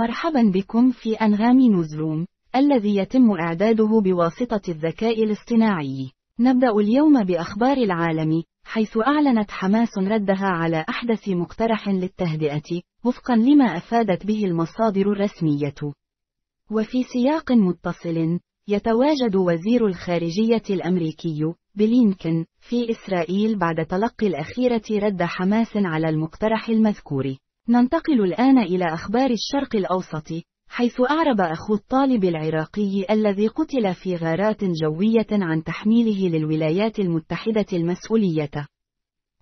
مرحبا بكم في أنغام نوزروم، الذي يتم إعداده بواسطة الذكاء الاصطناعي. نبدأ اليوم بأخبار العالم، حيث أعلنت حماس ردها على أحدث مقترح للتهدئة، وفقا لما أفادت به المصادر الرسمية. وفي سياق متصل، يتواجد وزير الخارجية الأمريكي، بلينكن، في إسرائيل بعد تلقي الأخيرة رد حماس على المقترح المذكور. ننتقل الآن إلى أخبار الشرق الأوسط، حيث أعرب أخو الطالب العراقي الذي قتل في غارات جوية عن تحميله للولايات المتحدة المسؤولية.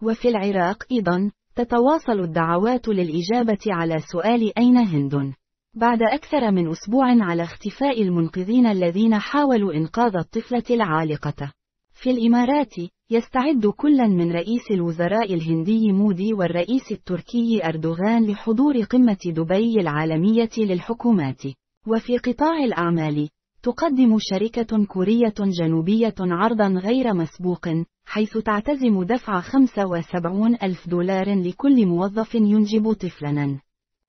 وفي العراق أيضا، تتواصل الدعوات للإجابة على سؤال أين هند؟ بعد أكثر من أسبوع على اختفاء المنقذين الذين حاولوا إنقاذ الطفلة العالقة. في الإمارات، يستعد كل من رئيس الوزراء الهندي مودي والرئيس التركي أردوغان لحضور قمة دبي العالمية للحكومات. وفي قطاع الأعمال، تقدم شركة كورية جنوبية عرضا غير مسبوق، حيث تعتزم دفع 75 ألف دولار لكل موظف ينجب طفلا.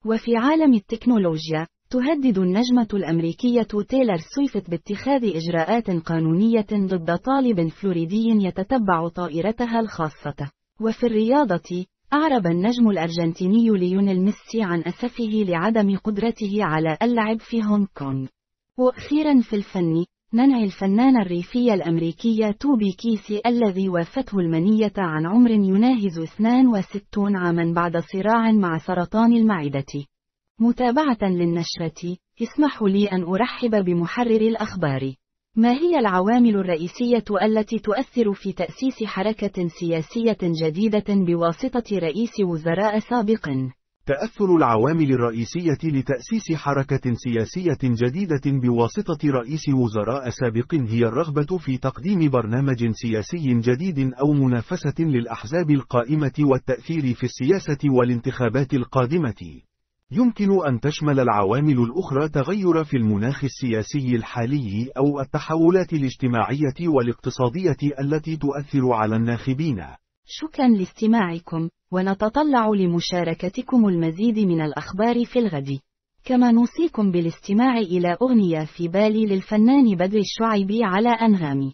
وفي عالم التكنولوجيا، تهدد النجمة الأمريكية تايلر سويفت باتخاذ إجراءات قانونية ضد طالب فلوريدي يتتبع طائرتها الخاصة. وفي الرياضة، أعرب النجم الأرجنتيني ليونيل ميسي عن أسفه لعدم قدرته على اللعب في هونغ كونغ. وأخيرا في الفن، ننعي الفنان الريفي الأمريكي توبي كيسي الذي وافته المنية عن عمر يناهز 62 عاما بعد صراع مع سرطان المعدة. متابعة للنشرة، اسمحوا لي أن أرحب بمحرر الأخبار. ما هي العوامل الرئيسية التي تؤثر في تأسيس حركة سياسية جديدة بواسطة رئيس وزراء سابق؟ تأثر العوامل الرئيسية لتأسيس حركة سياسية جديدة بواسطة رئيس وزراء سابق هي الرغبة في تقديم برنامج سياسي جديد أو منافسة للأحزاب القائمة والتأثير في السياسة والانتخابات القادمة. يمكن أن تشمل العوامل الأخرى تغير في المناخ السياسي الحالي أو التحولات الاجتماعية والاقتصادية التي تؤثر على الناخبين. شكرا لاستماعكم، ونتطلع لمشاركتكم المزيد من الأخبار في الغد. كما نوصيكم بالاستماع إلى أغنية في بالي للفنان بدر الشعيبي على أنغامي.